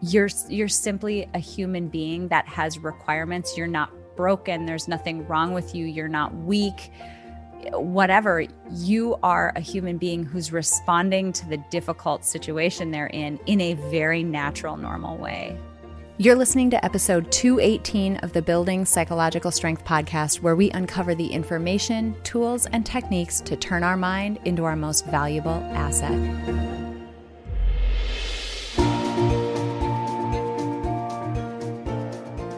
you're you're simply a human being that has requirements. You're not broken. There's nothing wrong with you. You're not weak. Whatever, you are a human being who's responding to the difficult situation they're in in a very natural, normal way. You're listening to episode 218 of the Building Psychological Strength podcast, where we uncover the information, tools, and techniques to turn our mind into our most valuable asset.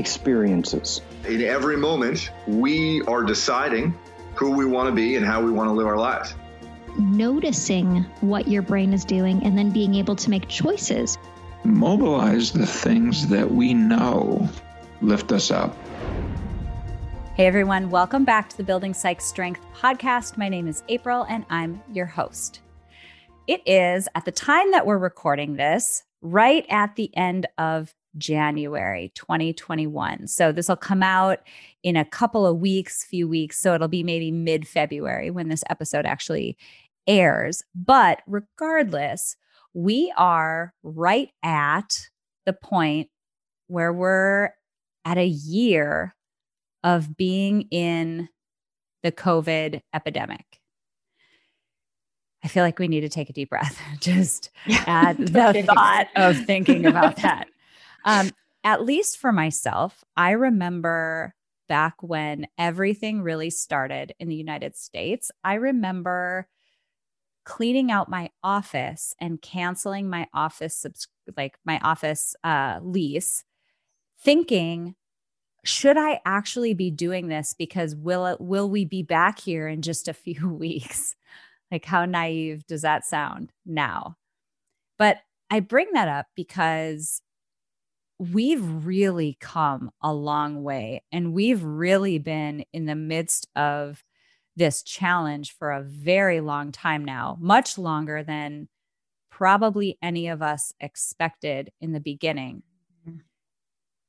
experiences. In every moment, we are deciding who we want to be and how we want to live our lives. Noticing what your brain is doing and then being able to make choices. Mobilize the things that we know lift us up. Hey everyone, welcome back to the Building Psych Strength podcast. My name is April and I'm your host. It is at the time that we're recording this, right at the end of January 2021. So this will come out in a couple of weeks, few weeks. So it'll be maybe mid February when this episode actually airs. But regardless, we are right at the point where we're at a year of being in the COVID epidemic. I feel like we need to take a deep breath just yeah, at the thought of thinking about that. Um, at least for myself, I remember back when everything really started in the United States. I remember cleaning out my office and canceling my office subs- like my office uh, lease thinking should I actually be doing this because will it will we be back here in just a few weeks? Like how naive does that sound now? But I bring that up because we've really come a long way and we've really been in the midst of this challenge for a very long time now, much longer than probably any of us expected in the beginning. Mm-hmm.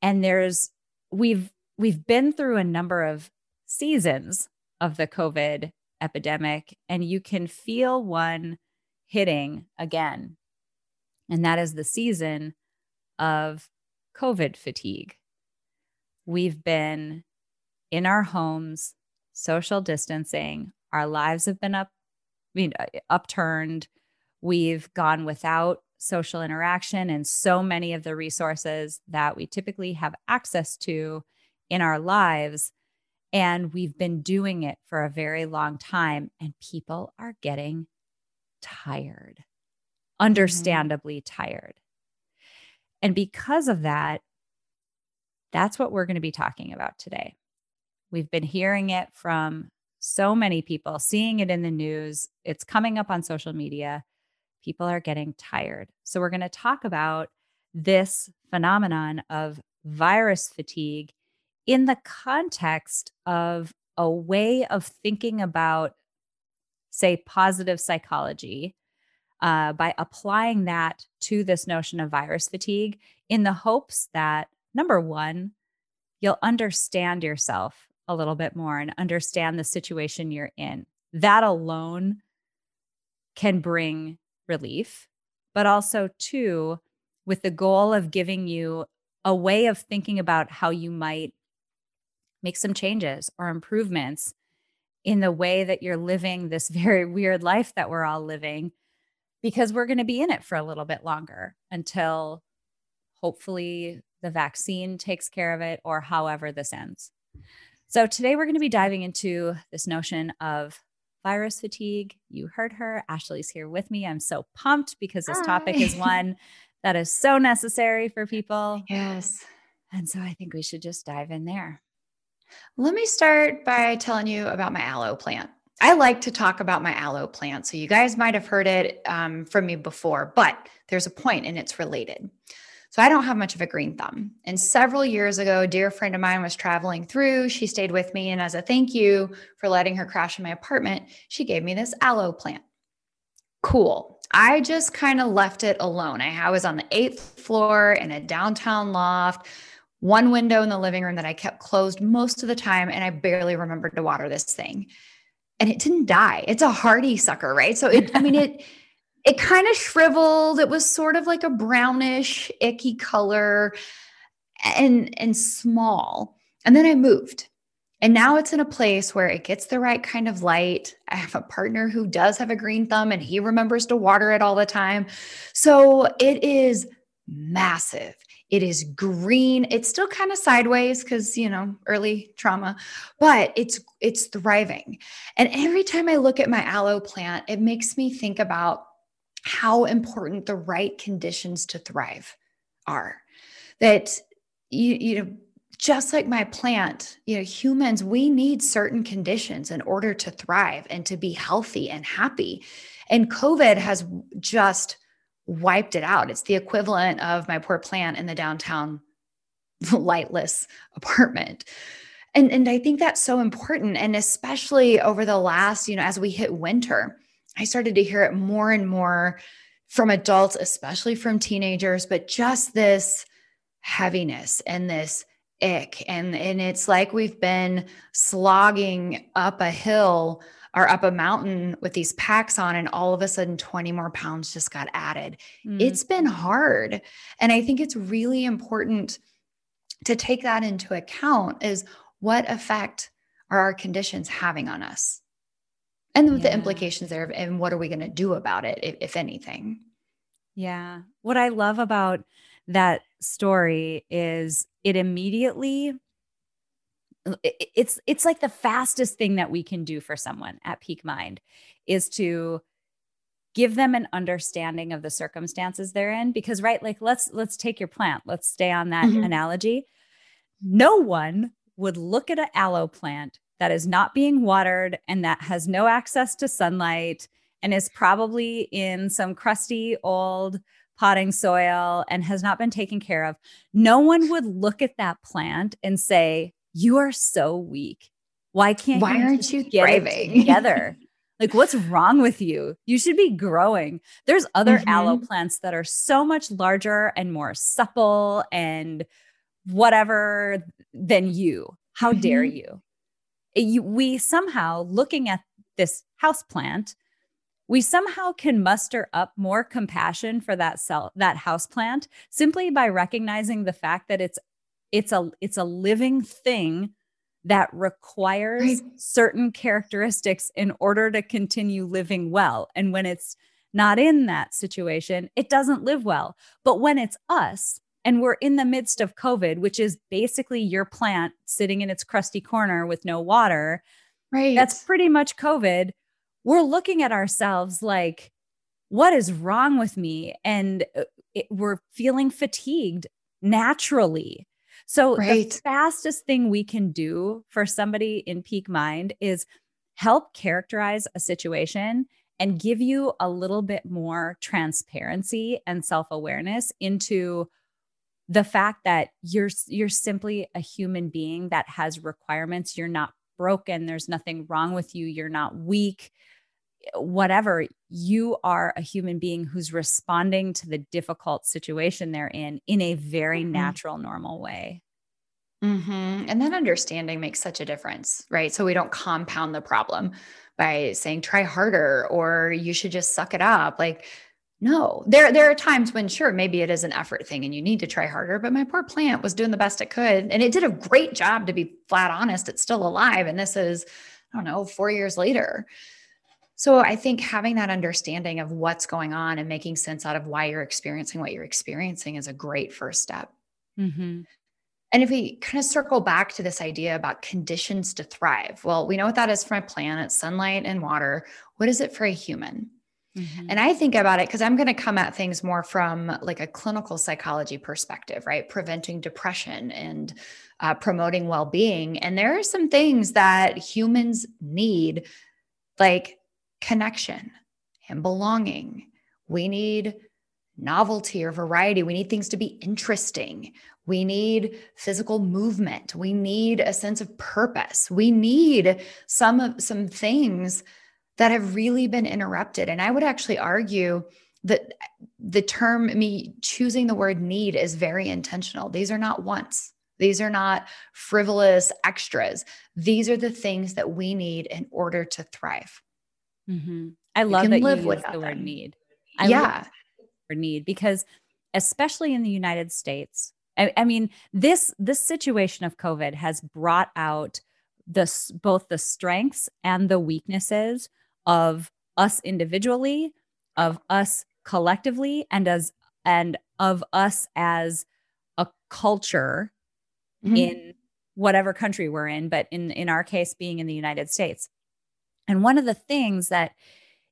And there's we've we've been through a number of seasons of the COVID epidemic and you can feel one hitting again. And that is the season of COVID fatigue. We've been in our homes, social distancing. Our lives have been up, I mean, uh, upturned. We've gone without social interaction and so many of the resources that we typically have access to in our lives. And we've been doing it for a very long time, and people are getting tired, mm-hmm. understandably mm-hmm. tired. And because of that, that's what we're going to be talking about today. We've been hearing it from so many people, seeing it in the news. It's coming up on social media. People are getting tired. So, we're going to talk about this phenomenon of virus fatigue in the context of a way of thinking about, say, positive psychology uh, by applying that to this notion of virus fatigue in the hopes that number one, you'll understand yourself a little bit more and understand the situation you're in. That alone can bring relief, but also, two, with the goal of giving you a way of thinking about how you might make some changes or improvements in the way that you're living this very weird life that we're all living because we're going to be in it for a little bit longer until hopefully the vaccine takes care of it or however this ends. So, today we're going to be diving into this notion of virus fatigue. You heard her. Ashley's here with me. I'm so pumped because this Hi. topic is one that is so necessary for people. Yes. And so I think we should just dive in there. Let me start by telling you about my aloe plant. I like to talk about my aloe plant. So you guys might have heard it um, from me before, but there's a point and it's related. So I don't have much of a green thumb. And several years ago, a dear friend of mine was traveling through. She stayed with me. And as a thank you for letting her crash in my apartment, she gave me this aloe plant. Cool. I just kind of left it alone. I was on the eighth floor in a downtown loft, one window in the living room that I kept closed most of the time. And I barely remembered to water this thing. And it didn't die. It's a hardy sucker, right? So it, I mean, it, it kind of shriveled. It was sort of like a brownish, icky color and and small. And then I moved. And now it's in a place where it gets the right kind of light. I have a partner who does have a green thumb and he remembers to water it all the time. So it is massive. It is green. It's still kind of sideways cuz you know, early trauma, but it's it's thriving. And every time I look at my aloe plant, it makes me think about how important the right conditions to thrive are. That you, you know, just like my plant, you know, humans, we need certain conditions in order to thrive and to be healthy and happy. And COVID has just wiped it out. It's the equivalent of my poor plant in the downtown lightless apartment. And, and I think that's so important. And especially over the last, you know, as we hit winter, I started to hear it more and more from adults, especially from teenagers, but just this heaviness and this ick. And, and it's like we've been slogging up a hill or up a mountain with these packs on, and all of a sudden 20 more pounds just got added. Mm. It's been hard. And I think it's really important to take that into account is what effect are our conditions having on us? and yeah. the implications there and what are we going to do about it if, if, anything yeah what i love about that story is it immediately it's it's like the fastest thing that we can do for someone at peak mind is to give them an understanding of the circumstances they're in because right like let's let's take your plant. Let's stay on that mm-hmm. analogy. No one would look at an aloe plant that is not being watered and that has no access to sunlight and is probably in some crusty old potting soil and has not been taken care of, no one would look at that plant and say, "You are so weak. Why can't Why you aren't you get thriving together?" like what's wrong with you? You should be growing. There's other mm-hmm. aloe plants that are so much larger and more supple and whatever than you. How mm-hmm. dare you? you, we somehow looking at this house plant we somehow can muster up more compassion for that cell that house plant simply by recognizing the fact that it's it's a it's a living thing that requires right. certain characteristics in order to continue living well and when it's not in that situation it doesn't live well but when it's us and we're in the midst of COVID, which is basically your plant sitting in its crusty corner with no water. Right. That's pretty much COVID. We're looking at ourselves like, what is wrong with me? And uh, it, we're feeling fatigued naturally. So, right. the fastest thing we can do for somebody in peak mind is help characterize a situation and give you a little bit more transparency and self awareness into the fact that you're you're simply a human being that has requirements. You're not broken. There's nothing wrong with you. You're not weak whatever you are a human being who's responding to the difficult situation they're in in a very mm-hmm. natural normal way mm-hmm. and that understanding makes such a difference right so we don't compound the problem by saying try harder or you should just suck it up like no, there there are times when sure maybe it is an effort thing and you need to try harder, but my poor plant was doing the best it could and it did a great job to be flat honest. It's still alive and this is I don't know, 4 years later. So I think having that understanding of what's going on and making sense out of why you're experiencing what you're experiencing is a great first step. Mm-hmm. And if we kind of circle back to this idea about conditions to thrive, well, we know what that is for a planet sunlight and water. What is it for a human? Mm-hmm. And I think about it because I'm going to come at things more from like a clinical psychology perspective, right? Preventing depression and uh, promoting well being. And there are some things that humans need, like connection and belonging. We need novelty or variety. We need things to be interesting. We need physical movement. We need a sense of purpose. We need some of some things that have really been interrupted. And I would actually argue that the term me choosing the word need is very intentional. These are not wants. These are not frivolous extras. These are the things that we need in order to thrive. Mm-hmm. I love that live you use the word need. I yeah. For need because especially in the United States, I, I mean, this this situation of COVID has brought out the both the strengths and the weaknesses of us individually, of us collectively, and as and of us as a culture mm-hmm. in whatever country we're in, but in in our case, being in the United States. And one of the things that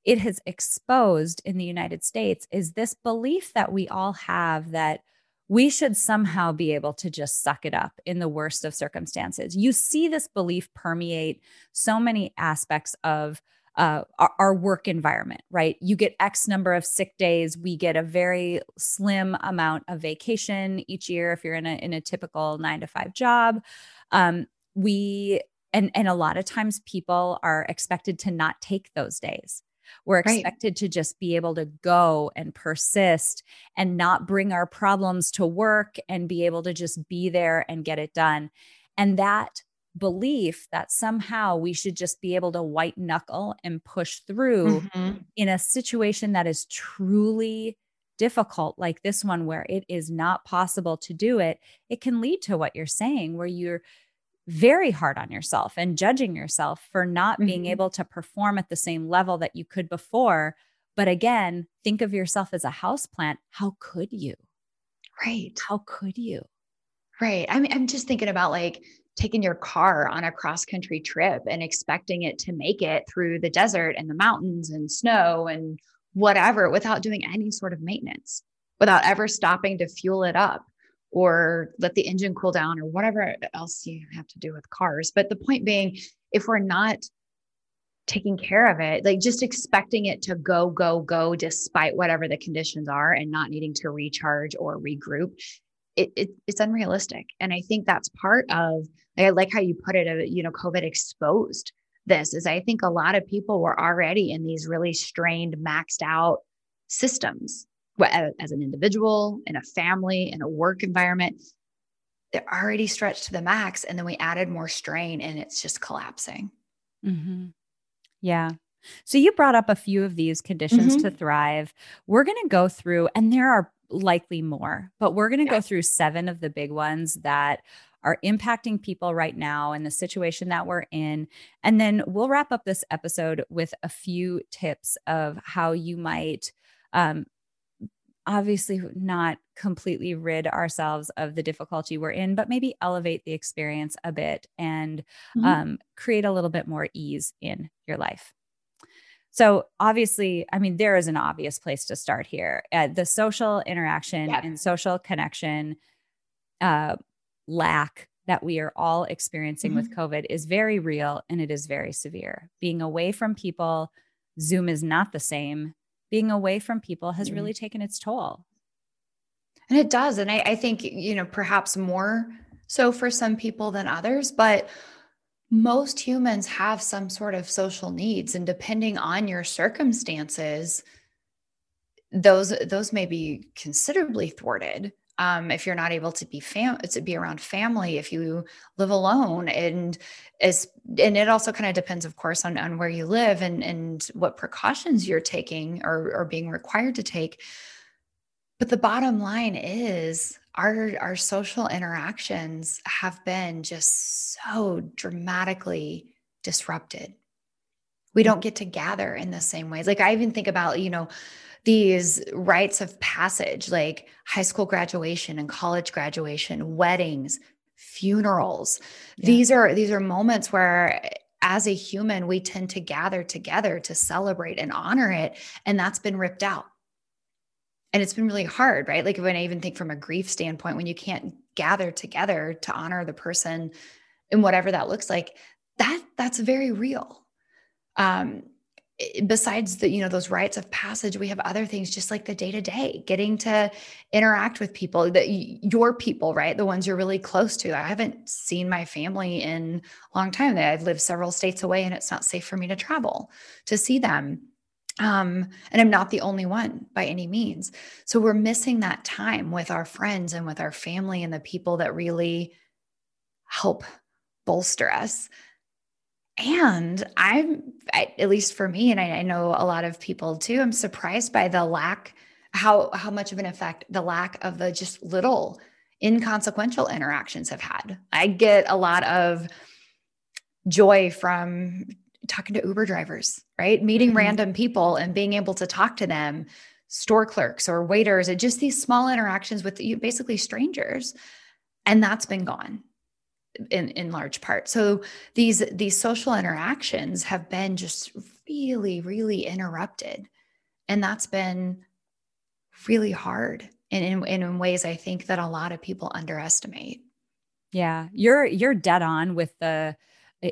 it has exposed in the United States is this belief that we all have that we should somehow be able to just suck it up in the worst of circumstances. You see this belief permeate so many aspects of uh, our, our, work environment, right? You get X number of sick days. We get a very slim amount of vacation each year if you're in a in a typical nine to five job. Um, we and and a lot of times people are expected to not take those days we're expected right. to just be able to go and persist and not bring our problems to work and be able to just be there and get it done. And that belief that somehow we should just be able to white knuckle and push through mm-hmm. in a situation that is truly difficult like this one where it is not possible to do it it can lead to what you're saying where you're very hard on yourself and judging yourself for not mm-hmm. being able to perform at the same level that you could before. But again, think of yourself as a house plant. How could you? Right. How could you? Right. I mean, I'm just thinking about like taking your car on a cross country trip and expecting it to make it through the desert and the mountains and snow and whatever without doing any sort of maintenance, without ever stopping to fuel it up or let the engine cool down or whatever else you have to do with cars. But the point being, if we're not taking care of it, like just expecting it to go, go, go, despite whatever the conditions are and not needing to recharge or regroup, it, it, it's unrealistic. And I think that's part of, like, I like how you put it, uh, you know, COVID exposed this is I think a lot of people were already in these really strained, maxed out systems as an individual, in a family, in a work environment, they're already stretched to the max. And then we added more strain and it's just collapsing. Mm-hmm. Yeah. So you brought up a few of these conditions mm-hmm. to thrive. We're going to go through, and there are likely more, but we're going to yeah. go through seven of the big ones that are impacting people right now in the situation that we're in. And then we'll wrap up this episode with a few tips of how you might um, obviously not completely rid ourselves of the difficulty we're in, but maybe elevate the experience a bit and mm-hmm. um, create a little bit more ease in your life. So, obviously, I mean, there is an obvious place to start here. Uh, the social interaction yep. and social connection uh, lack that we are all experiencing mm-hmm. with COVID is very real and it is very severe. Being away from people, Zoom is not the same being away from people has mm-hmm. really taken its toll. And it does. And I, I think, you know, perhaps more so for some people than others, but most humans have some sort of social needs. And depending on your circumstances, those those may be considerably thwarted um, if you're not able to be fam- to be around family, if you live alone, and as and it also kind of depends, of course, on on where you live and and what precautions you're taking or or being required to take. But the bottom line is our our social interactions have been just so dramatically disrupted. We don't get to gather in the same ways. Like I even think about, you know, these rites of passage like high school graduation and college graduation, weddings, funerals. Yeah. These are these are moments where as a human we tend to gather together to celebrate and honor it and that's been ripped out. And it's been really hard, right? Like when I even think from a grief standpoint when you can't gather together to honor the person and whatever that looks like, that that's very real. Um besides the you know those rites of passage we have other things just like the day to day getting to interact with people that your people right? The ones you're really close to. I haven't seen my family in a long time. I've lived several states away and it's not safe for me to travel to see them. Um, and i'm not the only one by any means. So we're missing that time with our friends and with our family and the people that really help bolster us and i'm at least for me and I, I know a lot of people too i'm surprised by the lack how how much of an effect the lack of the just little inconsequential interactions have had. I get a lot of joy from talking to uber drivers right? Meeting mm-hmm. random people and being able to talk to them store clerks or waiters and just these small interactions with basically strangers. And that's been gone in in large part. So these these social interactions have been just really really interrupted. And that's been really hard and in, in ways i think that a lot of people underestimate. Yeah you're you're dead on with the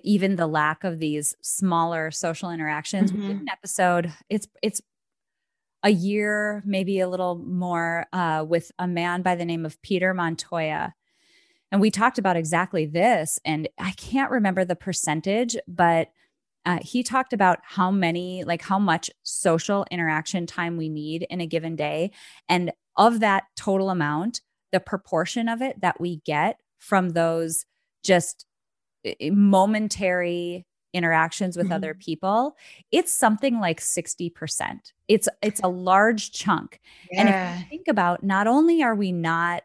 even the lack of these smaller social interactions. Mm-hmm. we did an episode it's it's a year maybe a little more uh, with a man by the name of peter montoya and we talked about exactly this. And I can't remember the percentage, but uh, he talked about how many, like how much social interaction time we need in a given day. And of that total amount, the proportion of it that we get from those just momentary interactions with mm-hmm. other people it's something like 60% it's it's a large chunk yeah. and if you think about not only are we not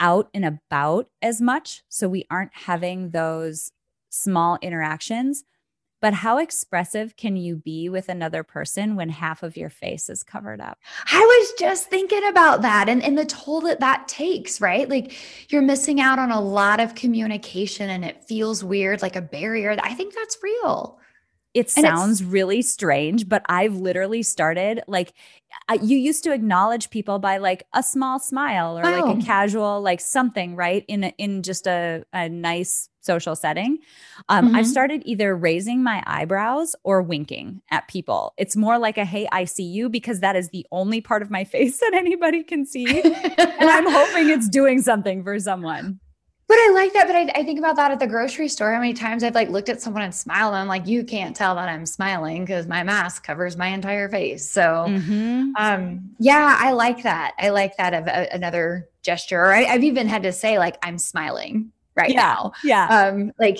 out and about as much. So we aren't having those small interactions. But how expressive can you be with another person when half of your face is covered up? I was just thinking about that and, and the toll that that takes, right? Like you're missing out on a lot of communication and it feels weird, like a barrier. I think that's real. It sounds really strange, but I've literally started like you used to acknowledge people by like a small smile or oh. like a casual like something, right? In a, in just a, a nice social setting. Um, mm-hmm. I've started either raising my eyebrows or winking at people. It's more like a hey, I see you because that is the only part of my face that anybody can see. and I'm hoping it's doing something for someone. But I like that. But I, I, think about that at the grocery store. How many times I've like looked at someone and smiled, and I'm like, you can't tell that I'm smiling because my mask covers my entire face. So, mm-hmm. um, yeah, I like that. I like that of a, another gesture. Or I, have even had to say like, I'm smiling right yeah, now. Yeah. Um, like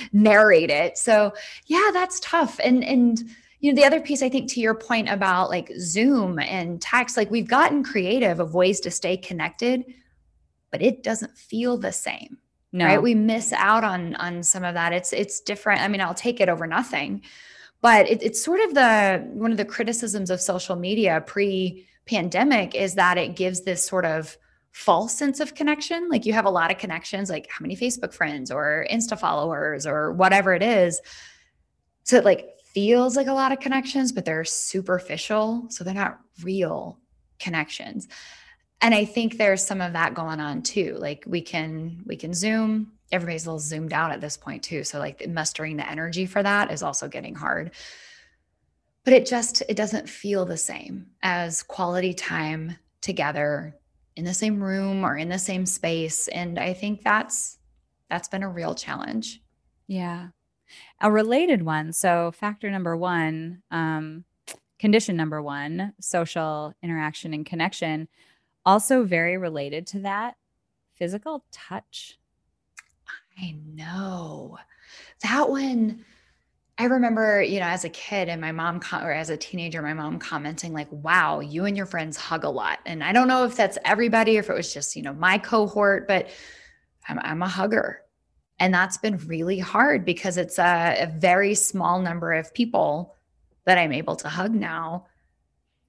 narrate it. So yeah, that's tough. And and you know the other piece I think to your point about like Zoom and text, like we've gotten creative of ways to stay connected but it doesn't feel the same. No. Right. We miss out on on some of that. It's it's different. I mean, I'll take it over nothing. But it, it's sort of the one of the criticisms of social media pre-pandemic is that it gives this sort of false sense of connection. Like you have a lot of connections, like how many Facebook friends or Insta followers or whatever it is. So it like feels like a lot of connections, but they're superficial. So they're not real connections and i think there's some of that going on too. Like we can we can zoom. Everybody's a little zoomed out at this point too. So like mustering the energy for that is also getting hard. But it just it doesn't feel the same as quality time together in the same room or in the same space. And i think that's that's been a real challenge. Yeah. A related one. So factor number one um condition number one social interaction and connection also, very related to that, physical touch. I know that one. I remember, you know, as a kid and my mom, or as a teenager, my mom commenting, like, wow, you and your friends hug a lot. And I don't know if that's everybody or if it was just, you know, my cohort, but I'm, I'm a hugger. And that's been really hard because it's a, a very small number of people that I'm able to hug now.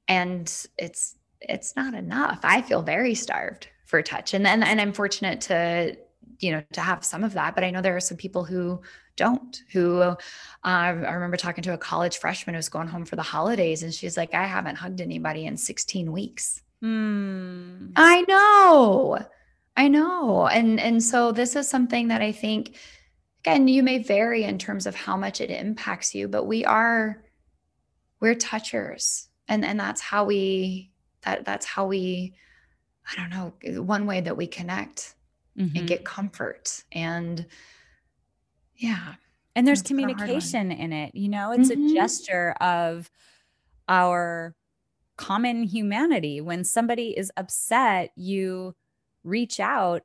And it's it's not enough. I feel very starved for touch. And then and I'm fortunate to you know to have some of that but i know there are some people who don't who uh, i remember talking to a college freshman who's going home for the holidays and she's like i haven't hugged anybody in 16 weeks mm. i know i know and and so this is something that i think again you may vary in terms of how much it impacts you but we are we're touchers and and that's how we that that's how we i don't know one way that we connect mm-hmm. and get comfort and yeah and there's communication in it you know? It's mm-hmm. a gesture of our common humanity. When somebody is upset you reach out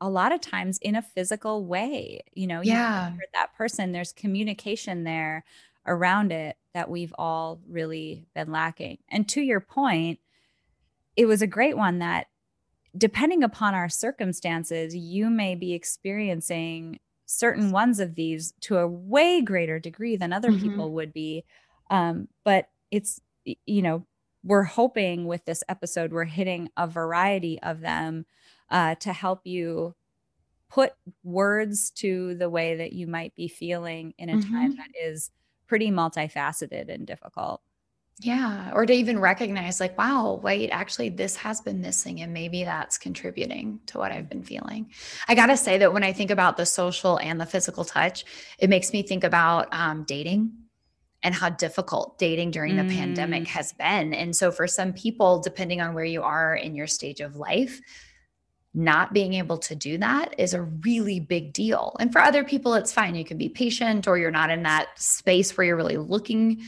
a lot of times in a physical way you know? Yeah. that person there's communication there around it that we've all really been lacking and to your point it was a great one that depending upon our circumstances you may be experiencing certain ones of these to a way greater degree than other mm-hmm. people would be um, but it's you know we're hoping with this episode we're hitting a variety of them uh, to help you put words to the way that you might be feeling in a mm-hmm. time that is pretty multifaceted and difficult. Yeah. Or to even recognize, like, wow, wait, actually, this has been missing. And maybe that's contributing to what I've been feeling. I got to say that when I think about the social and the physical touch, it makes me think about um, dating and how difficult dating during mm. the pandemic mm. has been. And so, for some people, depending on where you are in your stage of life, not being able to do that is a really big deal. And for other people, it's fine. You can be patient or you're not in that space where you're really looking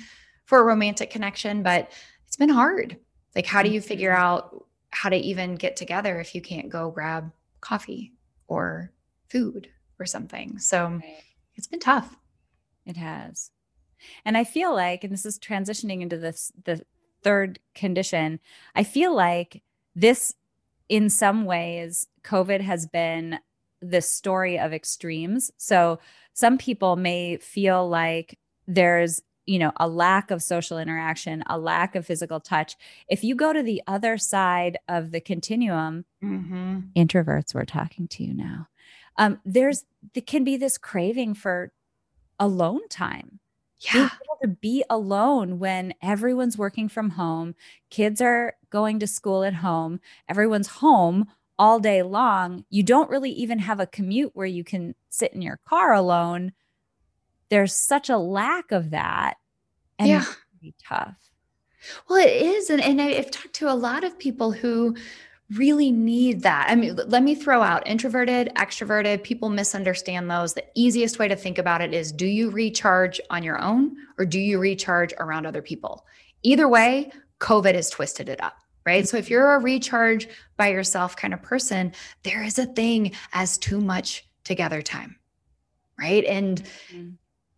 for a romantic connection, but it's been hard. Like, how do you figure mm-hmm. out how to even get together if you can't go grab coffee or food or something? So right. it's been tough. It has. And I feel like, and this is transitioning into this, the third condition, I feel like this in some ways, COVID has been the story of extremes. So some people may feel like there's you know a lack of social interaction a lack of physical touch if you go to the other side of the continuum mm-hmm. introverts we're talking to you now um, there's there can be this craving for alone time yeah. to be alone when everyone's working from home kids are going to school at home everyone's home all day long you don't really even have a commute where you can sit in your car alone. There's such a lack of that and yeah. it's tough. Well it is and, and i've talked to a lot of people who really need that. I mean, let me throw out introverted, extroverted. People misunderstand those. The easiest way to think about it is do you recharge on your own or do you recharge around other people? Either way, COVID has twisted it up. Right. So if you're a recharge by yourself kind of person, there is a thing as too much together time. Right. And mm-hmm.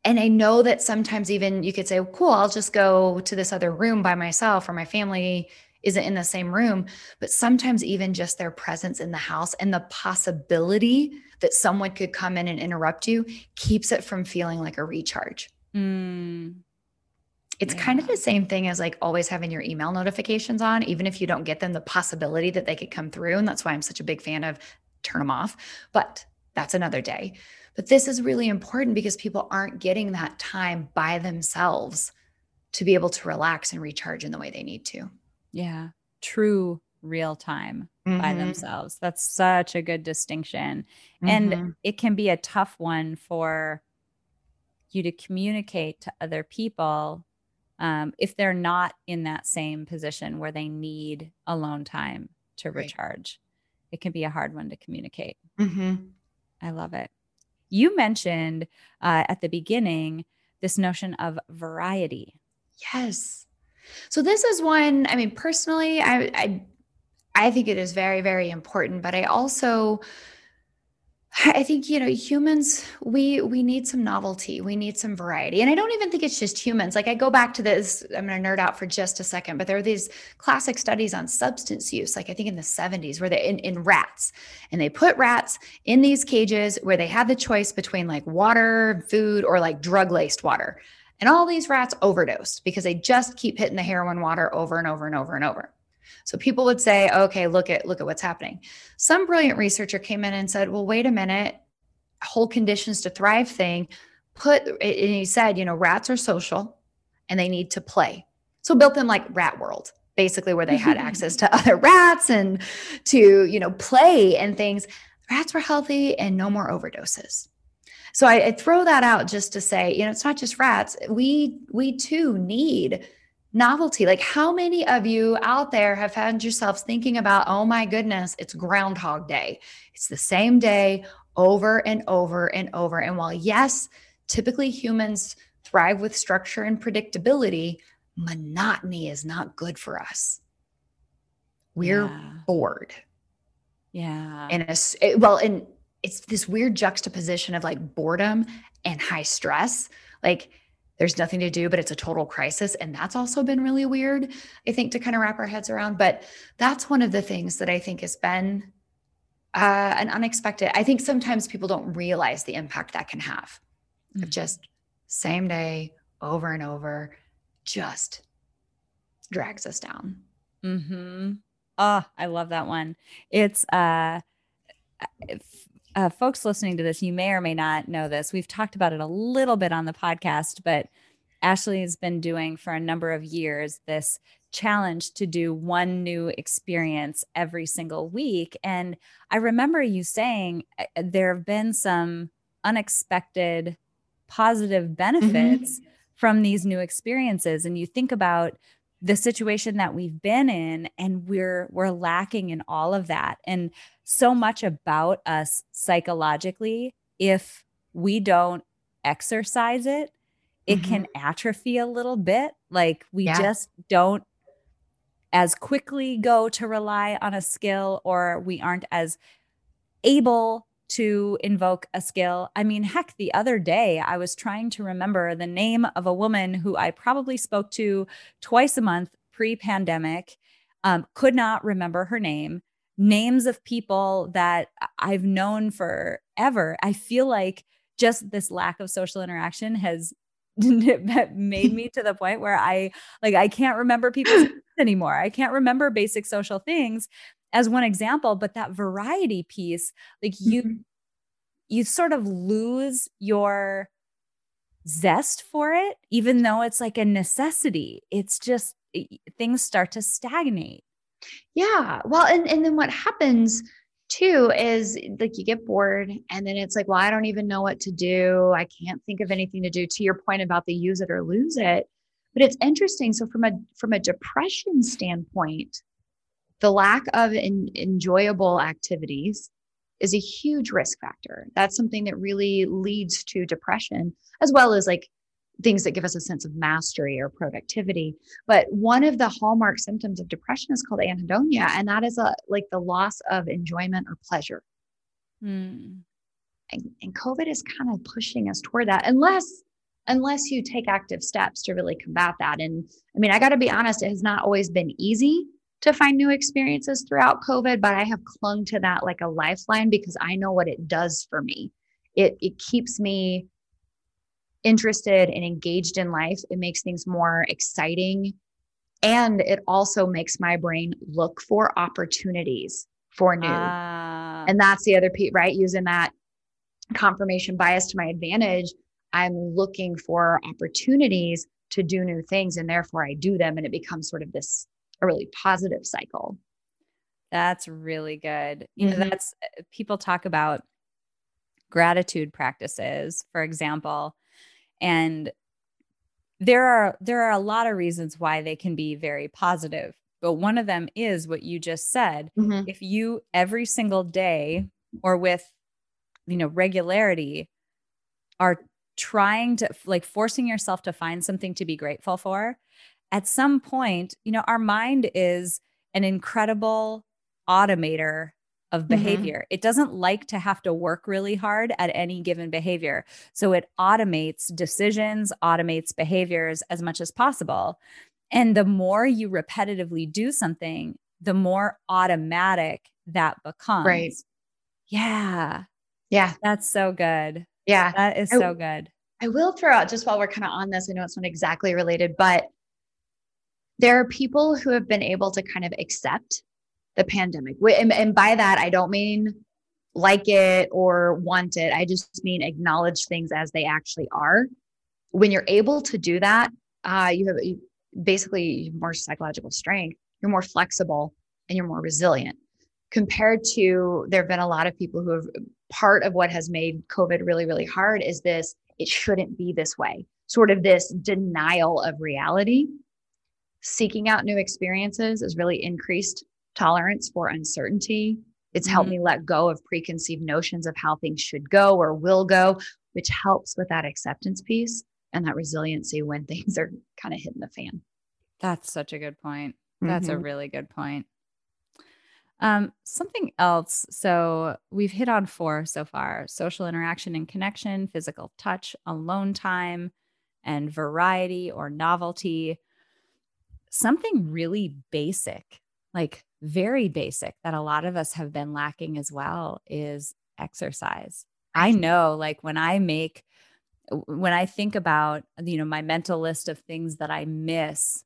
and I know that sometimes even you could say, well, cool, I'll just go to this other room by myself or my family isn't in the same room, but sometimes even just their presence in the house and the possibility that someone could come in and interrupt you keeps it from feeling like a recharge. Mm. It's yeah. kind of the same thing as like always having your email notifications on, even if you don't get them, the possibility that they could come through. And that's why I'm such a big fan of turn them off. But that's another day. But this is really important because people aren't getting that time by themselves to be able to relax and recharge in the way they need to. Yeah. True real time mm-hmm. by themselves. That's such a good distinction. Mm-hmm. And it can be a tough one for you to communicate to other people um, if they're not in that same position where they need alone time to right. recharge. It can be a hard one to communicate. Mm-hmm. I love it. You mentioned uh, at the beginning this notion of variety. Yes. So this is one, I mean, personally, I, I, I think it is very, very important, but I also, I think you know humans we we need some novelty. We need some variety. And I don't even think it's just humans. Like I go back to this I'm going to nerd out for just a second but there are these classic studies on substance use like I think in the 70s where they in, in rats and they put rats in these cages where they had the choice between like water food or like drug laced water and all these rats overdosed because they just keep hitting the heroin water over and over and over and over. So people would say, okay, look at look at what's happening. Some brilliant researcher came in and said, well, wait a minute, whole conditions to thrive thing. Put and he said, you know, rats are social and they need to play. So built them like rat world, basically where they had access to other rats and to, you know, play and things. Rats were healthy and no more overdoses. So I, I throw that out just to say, you know, it's not just rats. We we too need novelty. Like, how many of you out there have found yourselves thinking about, oh my goodness, it's Groundhog Day? It's the same day over and over and over. And while, yes, typically humans thrive with structure and predictability, monotony is not good for us. We're Yeah. bored. Yeah. And well, and it's this weird juxtaposition of like boredom and high stress. Like, there's nothing to do, but it's a total crisis. And that's also been really weird, I think, to kind of wrap our heads around. But that's one of the things that I think has been uh, an unexpected. I think sometimes people don't realize the impact that can have. Of Mhm. just same day over and over, just drags us down. Mm-hmm. Oh, I love that one. It's uh, uh, folks listening to this, you may or may not know this. We've talked about it a little bit on the podcast, but Ashley has been doing for a number of years this challenge to do one new experience every single week. And I remember you saying uh, there have been some unexpected positive benefits from these new experiences. And you think about the situation that we've been in and we're we're lacking in all of that. And so much about us psychologically if we don't exercise it it mm-hmm. can atrophy a little bit. Like we Yeah. just don't as quickly go to rely on a skill or we aren't as able to invoke a skill. I mean, heck, the other day I was trying to remember the name of a woman who I probably spoke to twice a month pre pandemic, um, could not remember her name, names of people that I've known forever. I feel like just this lack of social interaction has made me to the point where I like I can't remember people's names anymore. I can't remember basic social things as one example, but that variety piece, like you Mhm. you sort of lose your zest for it even though it's like a necessity. It's just things start to stagnate. Yeah. Well, and and then what happens too is like you get bored and then it's like, well, I don't even know what to do. I can't think of anything to do to your point about the use it or lose it. But it's interesting. So from a from a depression standpoint, the lack of en- enjoyable activities is a huge risk factor. That's something that really leads to depression, as well as like things that give us a sense of mastery or productivity. But one of the hallmark symptoms of depression is called anhedonia, and that is a like the loss of enjoyment or pleasure. Hmm. And, and COVID is kind of pushing us toward that, unless unless you take active steps to really combat that. And I mean, I got to be honest, it has not always been easy to find new experiences throughout COVID, but I have clung to that like a lifeline because I know what it does for me. It it keeps me interested and engaged in life. It makes things more exciting. And it also makes my brain look for opportunities for new. Ah. and that's the other piece, right? Using that confirmation bias to my advantage. I'm looking for opportunities to do new things and therefore I do them and it becomes sort of this a really positive cycle. That's really good. You know, Mhm. that's people talk about gratitude practices, for example, and there are there are a lot of reasons why they can be very positive. But one of them is what you just said. If you every single day or with you know regularity are trying to like forcing yourself to find something to be grateful for, at some point, you know, our mind is an incredible automator of Mhm. behavior. It doesn't like to have to work really hard at any given behavior. So it automates decisions, automates behaviors as much as possible. And the more you repetitively do something, the more automatic that becomes. Right. Yeah. Yeah. That's so good. Yeah. That is I- so good. I will throw out just while we're kind of on this, I know it's not exactly related, but there are people who have been able to kind of accept the pandemic. And, and by that, I don't mean like it or want it. I just mean acknowledge things as they actually are. When you're able to do that, uh, you have you, basically more psychological strength, you're more flexible, and you're more resilient. compared to there have been a lot of people who have part of what has made COVID really, really hard is this it shouldn't be this way, sort of this denial of reality. Seeking out new experiences has really increased tolerance for uncertainty. It's helped Mhm. me let go of preconceived notions of how things should go or will go, which helps with that acceptance piece and that resiliency when things are kind of hitting the fan. That's such a good point. That's a Mhm. really good point. Um, something else. So we've hit on four so far social interaction and connection, physical touch, alone time, and variety or novelty. Something really basic, like very basic, that a lot of us have been lacking as well is exercise. I know, like when I make, when I think about, you know, my mental list of things that I miss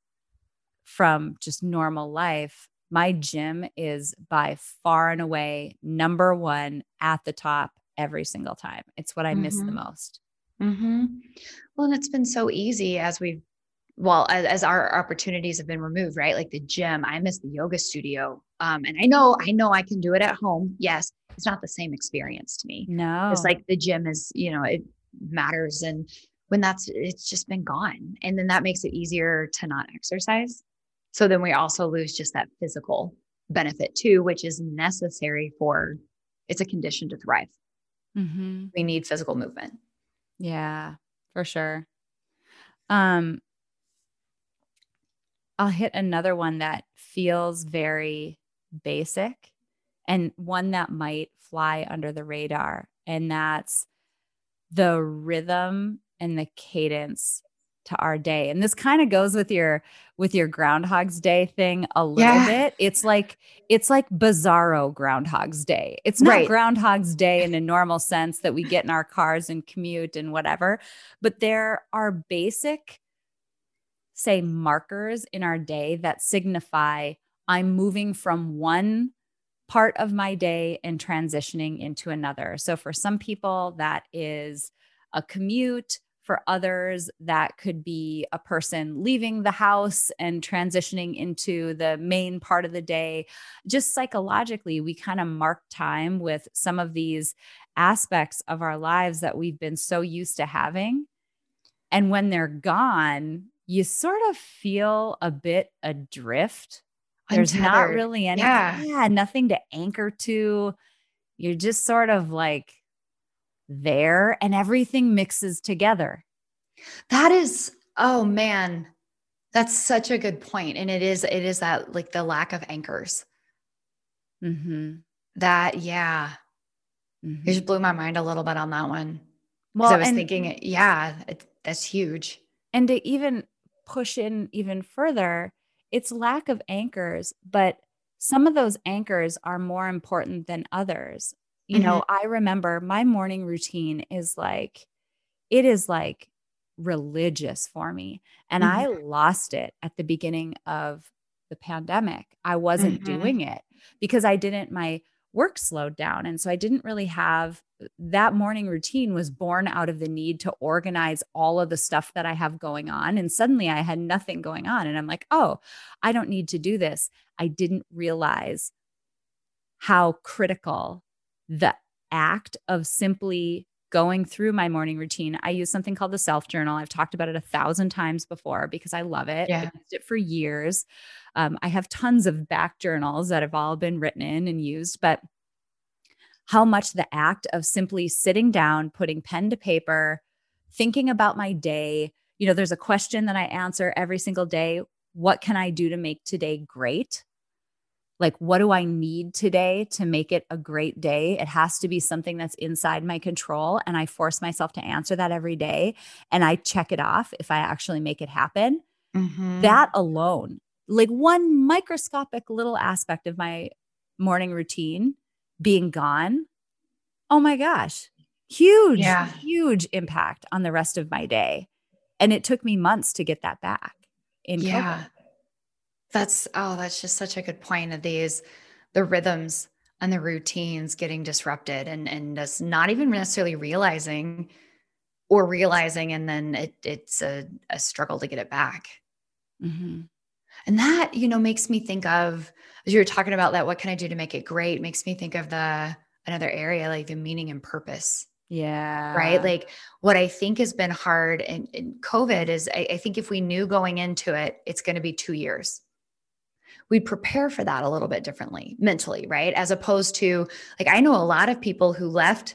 from just normal life, my gym is by far and away number one at the top every single time. It's what I miss the Mhm. most. Mm-hmm. Well, and it's been so easy as we've, well, as, as our opportunities have been removed, right? Like the gym, I miss the yoga studio. Um, and I know, I know I can do it at home. Yes, it's not the same experience to me. No. It's like the gym is, you know, it matters. And when that's, it's just been gone. And then that makes it easier to not exercise. So then we also lose just that physical benefit too, which is necessary for, it's a condition to thrive. Mhm. We need physical movement. Yeah, for sure. Um, I'll hit another one that feels very basic and one that might fly under the radar, and that's the rhythm and the cadence to our day. And this kind of goes with your with your groundhog's day thing a little Yeah. bit. It's like it's like bizarro groundhog's day. It's not Right. groundhog's day in a normal sense that we get in our cars and commute and whatever, but there are basic say markers in our day that signify I'm moving from one part of my day and transitioning into another. So for some people, that is a commute. For others, that could be a person leaving the house and transitioning into the main part of the day. Just psychologically, we kind of mark time with some of these aspects of our lives that we've been so used to having. And when they're gone, you sort of feel a bit adrift. There's not really any, Yeah. yeah, nothing to anchor to. You're just sort of like there and everything mixes together. That is, oh man, that's such a good point. And it is, it is that like the lack of anchors. Mm-hmm. That, yeah, Mhm. it just blew my mind a little bit on that one. Well, Well, I was and, thinking, yeah, it, that's huge. and to even push in even further, it's lack of anchors, but some of those anchors are more important than others. You know, I remember my morning routine is like, it is like religious for me. And Mhm. I lost it at the beginning of the pandemic. I wasn't Mhm. doing it because I didn't, my work slowed down. And so I didn't really have that morning routine was born out of the need to organize all of the stuff that I have going on. And suddenly I had nothing going on. And I'm like, oh, I don't need to do this. I didn't realize how critical the act of simply going through my morning routine. I use something called the self journal. I've talked about it a thousand times before because I love it. Yeah. I've used it for years. Um, I have tons of back journals that have all been written in and used, but how much the act of simply sitting down, putting pen to paper, thinking about my day. You know, there's a question that I answer every single day. What can I do to make today great? Like, what do I need today to make it a great day? It has to be something that's inside my control. And I force myself to answer that every day. And I check it off if I actually make it happen. Mhm. That alone, like one microscopic little aspect of my morning routine being gone. Oh my gosh, huge, Yeah. huge impact on the rest of my day. And it took me months to get that back in COVID. That's, oh, that's just such a good point of these, the rhythms and the routines getting disrupted and, and us not even necessarily realizing or realizing, and then it, it's a, a struggle to get it back. Mhm. And that, you know, makes me think of as you were talking about that, what can I do to make it great? Makes me think of the another area like the meaning and purpose. Yeah. Right. Like what I think has been hard in, in COVID is I, I think if we knew going into it, it's going to be two years we prepare for that a little bit differently mentally, right? As opposed to like, I know a lot of people who left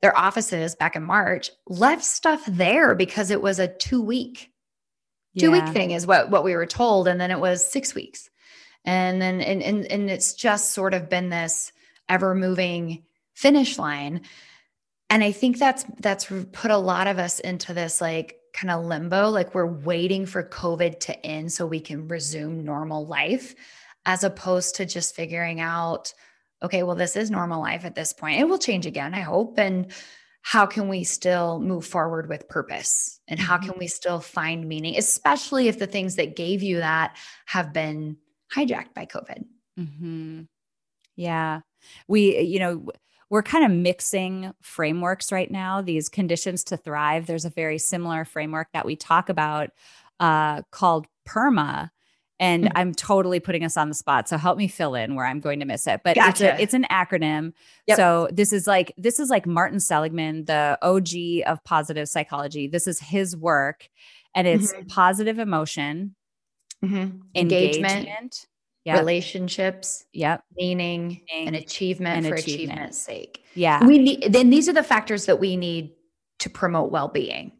their offices back in March, left stuff there because it was a two week, two week thing is what, what we were told. And then it was six weeks. And then, and, and, and it's just sort of been this ever moving finish line. And I think that's, that's put a lot of us into this like, kind of limbo, like we're waiting for COVID to end so we can resume normal life, as opposed to just figuring out, okay, well, this is normal life at this point. It will change again, I hope. And how can we still move forward with purpose? And how mm-hmm. can we still find meaning, especially if the things that gave you that have been hijacked by COVID? Mm-hmm. Yeah. We, you know, we're kind of mixing frameworks right now, these conditions to thrive. There's a very similar framework that we talk about uh, called PERMA. And mm-hmm. I'm totally putting us on the spot. So help me fill in where I'm going to miss it. But gotcha. it's, a, it's an acronym. Yep. So this is like this is like Martin Seligman, the OG of positive psychology. This is his work. And it's mm-hmm. positive emotion, mm-hmm. engagement, engagement yep. relationships, yep, meaning, and achievement and for achievement. achievement's sake. Yeah. We need then these are the factors that we need to promote well-being.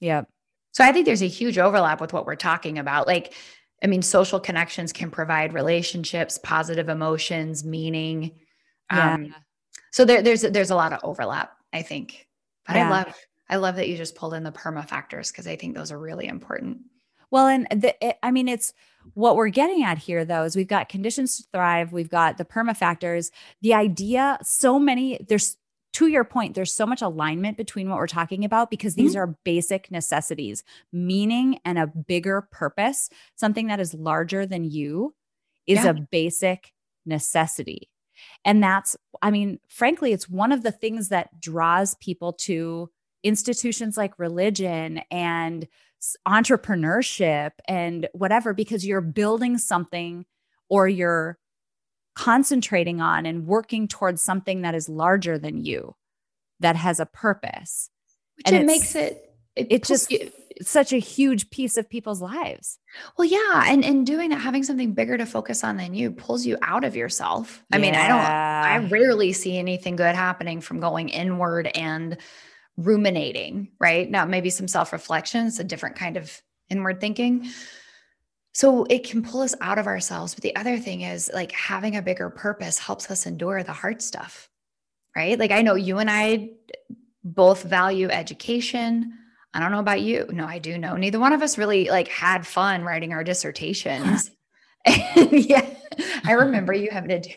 Yep. So I think there's a huge overlap with what we're talking about. Like, I mean, social connections can provide relationships, positive emotions, meaning. Yeah. Um, so there, there's there's a lot of overlap, I think. But yeah. I love I love that you just pulled in the perma factors because I think those are really important. Well, and the, it, I mean, it's what we're getting at here, though, is we've got conditions to thrive, we've got the perma factors. The idea, so many, there's to your point, there's so much alignment between what we're talking about because these mm-hmm. are basic necessities, meaning and a bigger purpose, something that is larger than you is yeah. a basic necessity. And that's, I mean, frankly, it's one of the things that draws people to institutions like religion and entrepreneurship and whatever because you're building something or you're concentrating on and working towards something that is larger than you that has a purpose. Which and it makes it it, it just you, such a huge piece of people's lives. Well yeah and and doing that having something bigger to focus on than you pulls you out of yourself. I yeah. mean i don't i rarely see anything good happening from going inward and ruminating, right? Now, maybe some self reflection, it's a different kind of inward thinking. So it can pull us out of ourselves. But the other thing is like having a bigger purpose helps us endure the hard stuff, right? Like I know you and I both value education. I don't know about you. No, I do know. Neither one of us really like had fun writing our dissertations. yeah, I remember you having to do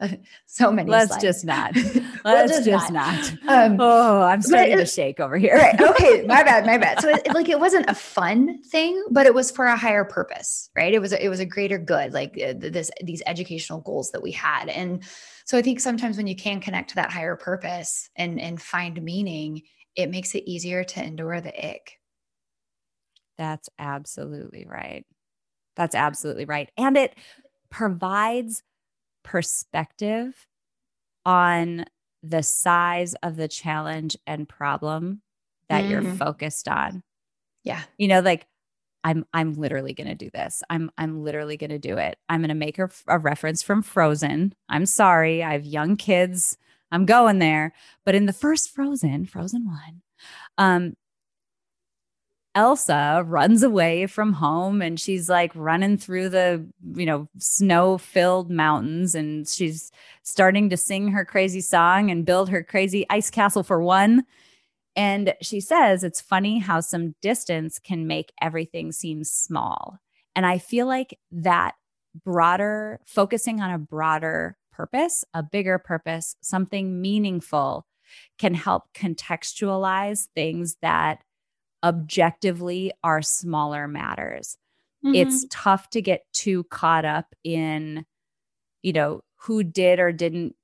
so many. Let's slides. just not. Let's just, just, not. not. Um, oh, I'm starting to shake over here. right. Okay. My bad. My bad. So it, like it wasn't a fun thing, but it was for a higher purpose, right? It was a, it was a greater good, like uh, this these educational goals that we had, and so I think sometimes when you can connect to that higher purpose and and find meaning, it makes it easier to endure the ick. That's absolutely right. That's absolutely right, and it provides perspective on the size of the challenge and problem that mm-hmm. you're focused on. Yeah. You know, like I'm I'm literally going to do this. I'm I'm literally going to do it. I'm going to make a, a reference from Frozen. I'm sorry. I have young kids. I'm going there. But in the first Frozen, Frozen 1, um Elsa runs away from home and she's like running through the, you know, snow filled mountains and she's starting to sing her crazy song and build her crazy ice castle for one. And she says it's funny how some distance can make everything seem small. And I feel like that broader, focusing on a broader purpose, a bigger purpose, something meaningful can help contextualize things that objectively are smaller matters. Mm-hmm. It's tough to get too caught up in, you know, who did or didn't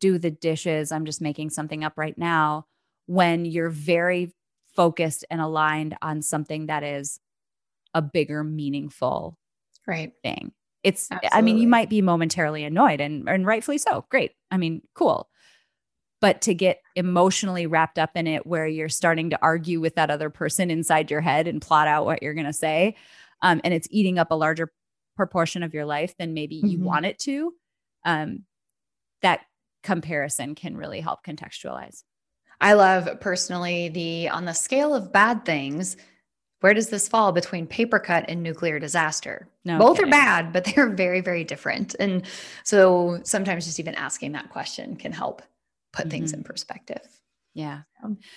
do the dishes. I'm just making something up right now when you're very focused and aligned on something that is a bigger, meaningful Right. thing. It's I mean, you might be momentarily annoyed and and rightfully so. Great. I mean, cool. But to get emotionally wrapped up in it where you're starting to argue with that other person inside your head and plot out what you're going to say, um, and it's eating up a larger proportion of your life than maybe you Mhm. want it to, um, that comparison can really help contextualize. I love personally the on the scale of bad things, where does this fall between paper cut and nuclear disaster? No Both kidding. are bad, but they're very, very different. And so sometimes just even asking that question can help put things Mhm. in perspective. Yeah.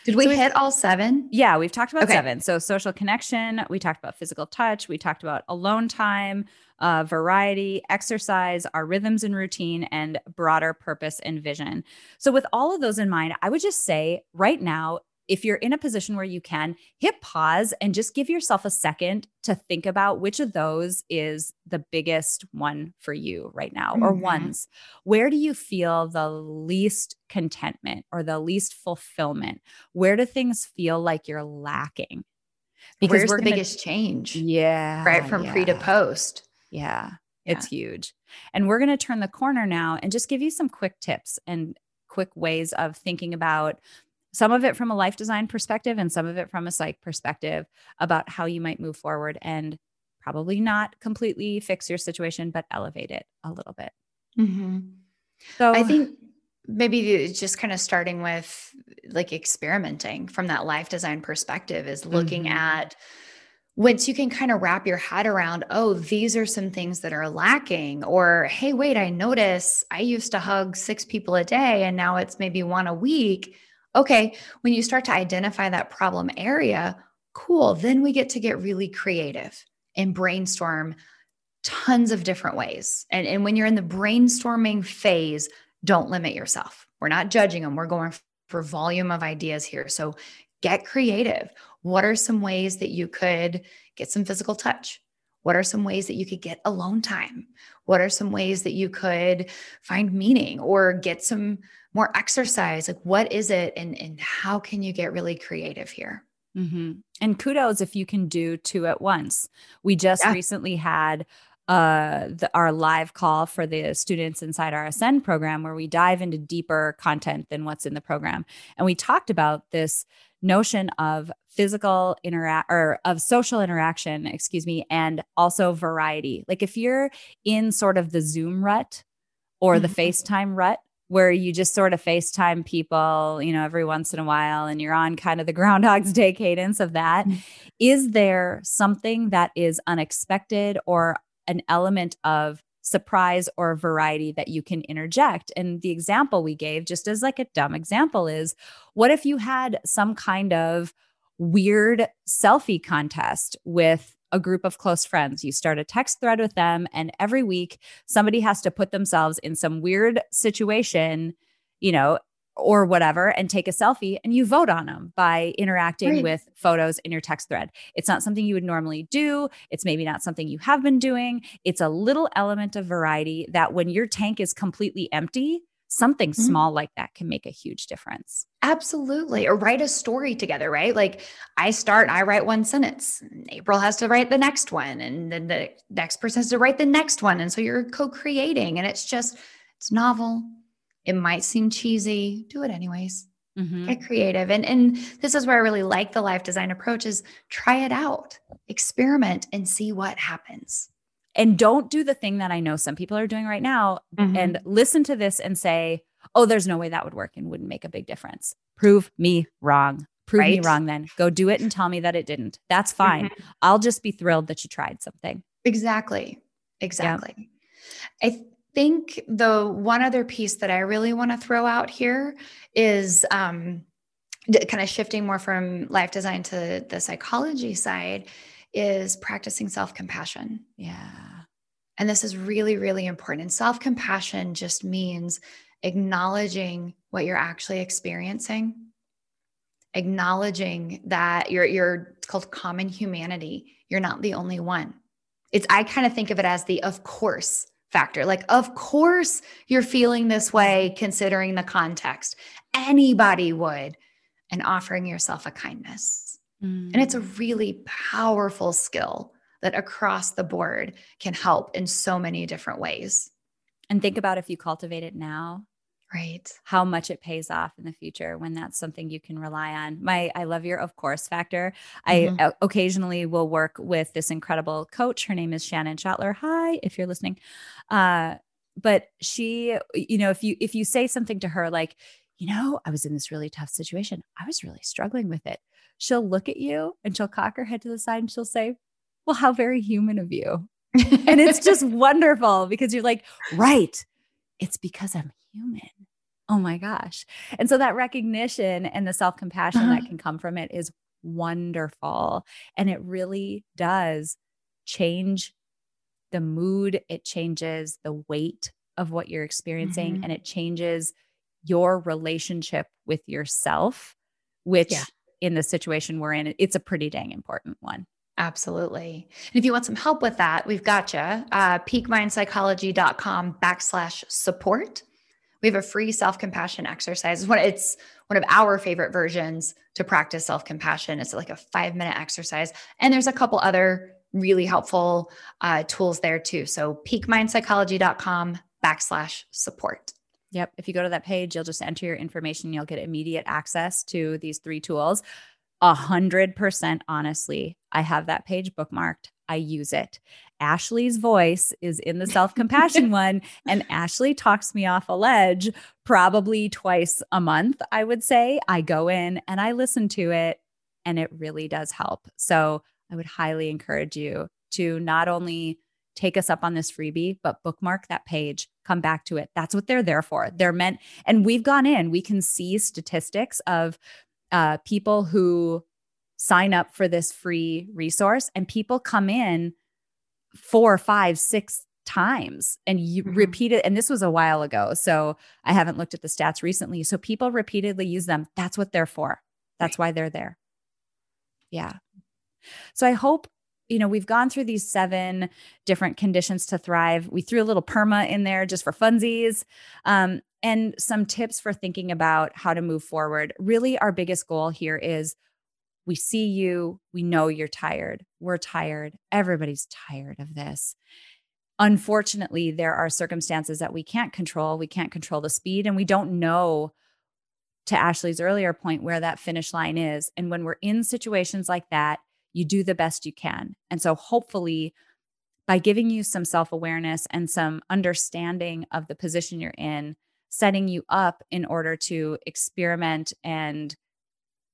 Did we So hit all seven? Yeah, we've talked about Okay. seven. So social connection, we talked about physical touch, we talked about alone time, uh, variety, exercise, our rhythms and routine, and broader purpose and vision. So with all of those in mind, I would just say right now, if you're in a position where you can hit pause and just give yourself a second to think about which of those is the biggest one for you right now or Mhm. ones where do you feel the least contentment or the least fulfillment where do things feel like you're lacking Where's we're the gonna- biggest change? yeah Right from pre to post. Yeah, it's huge. And we're going to turn the corner now and just give you some quick tips and quick ways of thinking about some of it from a life design perspective and some of it from a psych perspective about how you might move forward and probably not completely fix your situation, but elevate it a little bit. So I think maybe just kind of starting with like experimenting from that life design perspective is looking Mhm. at once you can kind of wrap your head around, oh, these are some things that are lacking, or hey, wait, I notice I used to hug six people a day and now it's maybe one a week. Okay, when you start to identify that problem area, cool, then we get to get really creative and brainstorm tons of different ways. And, and when you're in the brainstorming phase, don't limit yourself. We're not judging them, we're going for volume of ideas here. So get creative. What are some ways that you could get some physical touch? What are some ways that you could get alone time? What are some ways that you could find meaning or get some more exercise? Like, what is it? And, and how can you get really creative here? Mhm. And kudos if you can do two at once. We just Yeah. recently had uh the, our live call for the students inside our ascend program where we dive into deeper content than what's in the program and we talked about this notion of physical interact or of social interaction excuse me and also variety like if you're in sort of the zoom rut or the Mhm. facetime rut where you just sort of FaceTime people, you know, every once in a while, and you're on kind of the Groundhog's Day cadence of that. Mm. Is there something that is unexpected or an element of surprise or variety that you can interject? And the example we gave, just as like a dumb example, is what if you had some kind of weird selfie contest with a group of close friends. You start a text thread with them, and every week somebody has to put themselves in some weird situation, you know, or whatever, and take a selfie, and you vote on them by interacting Right. with photos in your text thread. It's not something you would normally do. It's maybe not something you have been doing. It's a little element of variety that when your tank is completely empty, something Mhm. small like that can make a huge difference. Absolutely. Or write a story together, right? Like I start, I write one sentence. and April has to write the next one. And then the next person has to write the next one. And so you're co creating. And it's just, it's novel. It might seem cheesy. Do it anyways. Mhm. Get creative. And, and this is where I really like the life design approach is try it out, experiment and see what happens. And don't do the thing that I know some people are doing right now and listen to this and say, oh, there's no way that would work and wouldn't make a big difference. Prove me wrong. Prove me wrong then. Go do it and tell me that it didn't. That's fine. I'll just be thrilled that you tried something. Exactly. Exactly. I think the one other piece that I really want to throw out here is um, kind of shifting more from life design to the psychology side is practicing self compassion. Yeah. And this is really, really important. And self compassion just means acknowledging what you're actually experiencing, acknowledging that you're, you're it's called common humanity. You're not the only one. It's, I kind of think of it as the of course factor. Like, of course you're feeling this way considering the context. Anybody would. And offering yourself a kindness. And it's a mm. really powerful skill that across the board can help in so many different ways. And think about if you cultivate it now, right? How much it pays off in the future when that's something you can rely on. My I love your of course factor. Mm-hmm. I occasionally will work with this incredible coach. Her name is Shannon Schottler. Hi, if you're listening. Uh but she you know if you if you say something to her like you know, I was in this really tough situation. I was really struggling with it. She'll look at you and she'll cock her head to the side and she'll say, Well, how very human of you. and it's just wonderful because you're like, Right. It's because I'm human. Oh my gosh. And so that recognition and the self compassion uh-huh. that can come from it is wonderful. And it really does change the mood, it changes the weight of what you're experiencing, mm-hmm. and it changes your relationship with yourself, which yeah. in the situation we're in, it's a pretty dang important one. Absolutely. And if you want some help with that, we've got you. Uh, peakmindpsychology.com backslash support. We have a free self compassion exercise. It's one of our favorite versions to practice self compassion. It's like a five minute exercise. And there's a couple other really helpful uh, tools there too. So peakmindpsychology.com backslash support. Yep. If you go to that page, you'll just enter your information. You'll get immediate access to these three tools. A hundred percent honestly, I have that page bookmarked. I use it. Ashley's voice is in the self compassion one, and Ashley talks me off a ledge probably twice a month. I would say I go in and I listen to it, and it really does help. So I would highly encourage you to not only take us up on this freebie, but bookmark that page, come back to it. That's what they're there for. They're meant, and we've gone in, we can see statistics of uh, people who sign up for this free resource, and people come in four, five, six times and you mm-hmm. repeat it. And this was a while ago. So I haven't looked at the stats recently. So people repeatedly use them. That's what they're for. That's right. why they're there. Yeah. So I hope you know, we've gone through these seven different conditions to thrive. We threw a little PERMA in there just for funsies um, and some tips for thinking about how to move forward. Really, our biggest goal here is we see you, we know you're tired. We're tired. Everybody's tired of this. Unfortunately, there are circumstances that we can't control. We can't control the speed, and we don't know, to Ashley's earlier point, where that finish line is. And when we're in situations like that, you do the best you can. And so, hopefully, by giving you some self awareness and some understanding of the position you're in, setting you up in order to experiment and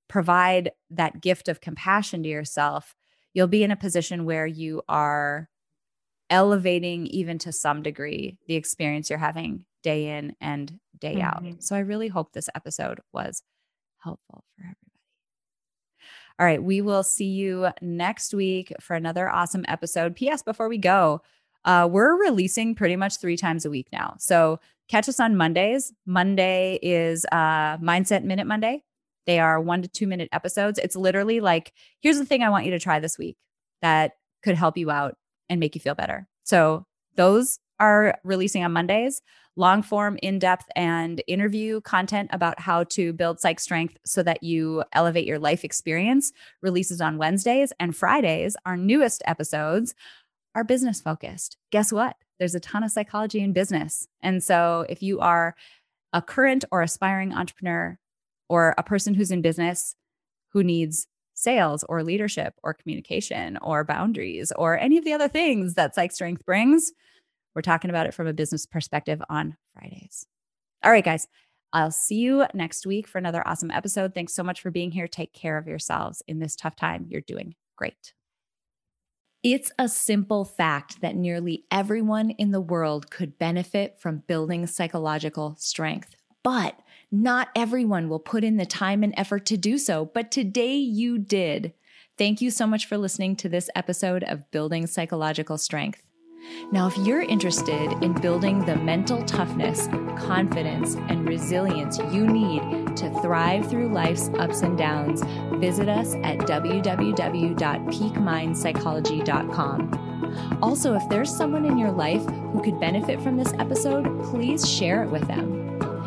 provide that gift of compassion to yourself, you'll be in a position where you are elevating, even to some degree, the experience you're having day in and day mm-hmm. out. So I really hope this episode was helpful for everyone. All right, we will see you next week for another awesome episode. P.S. Before we go, uh, we're releasing pretty much three times a week now. So catch us on Mondays. Monday is uh, Mindset Minute Monday. They are one to two minute episodes. It's literally like, here's the thing I want you to try this week that could help you out and make you feel better. So those are releasing on Mondays long form, in depth, and interview content about how to build psych strength so that you elevate your life experience releases on Wednesdays and Fridays. Our newest episodes are business focused. Guess what? There's a ton of psychology in business. And so if you are a current or aspiring entrepreneur or a person who's in business who needs sales or leadership or communication or boundaries or any of the other things that psych strength brings, we're talking about it from a business perspective on Fridays. All right, guys. I'll see you next week for another awesome episode. Thanks so much for being here. Take care of yourselves in this tough time. You're doing great. It's a simple fact that nearly everyone in the world could benefit from building psychological strength, but not everyone will put in the time and effort to do so. But today you did. Thank you so much for listening to this episode of Building Psychological Strength. Now, if you're interested in building the mental toughness, confidence, and resilience you need to thrive through life's ups and downs, visit us at www.peakmindpsychology.com. Also, if there's someone in your life who could benefit from this episode, please share it with them.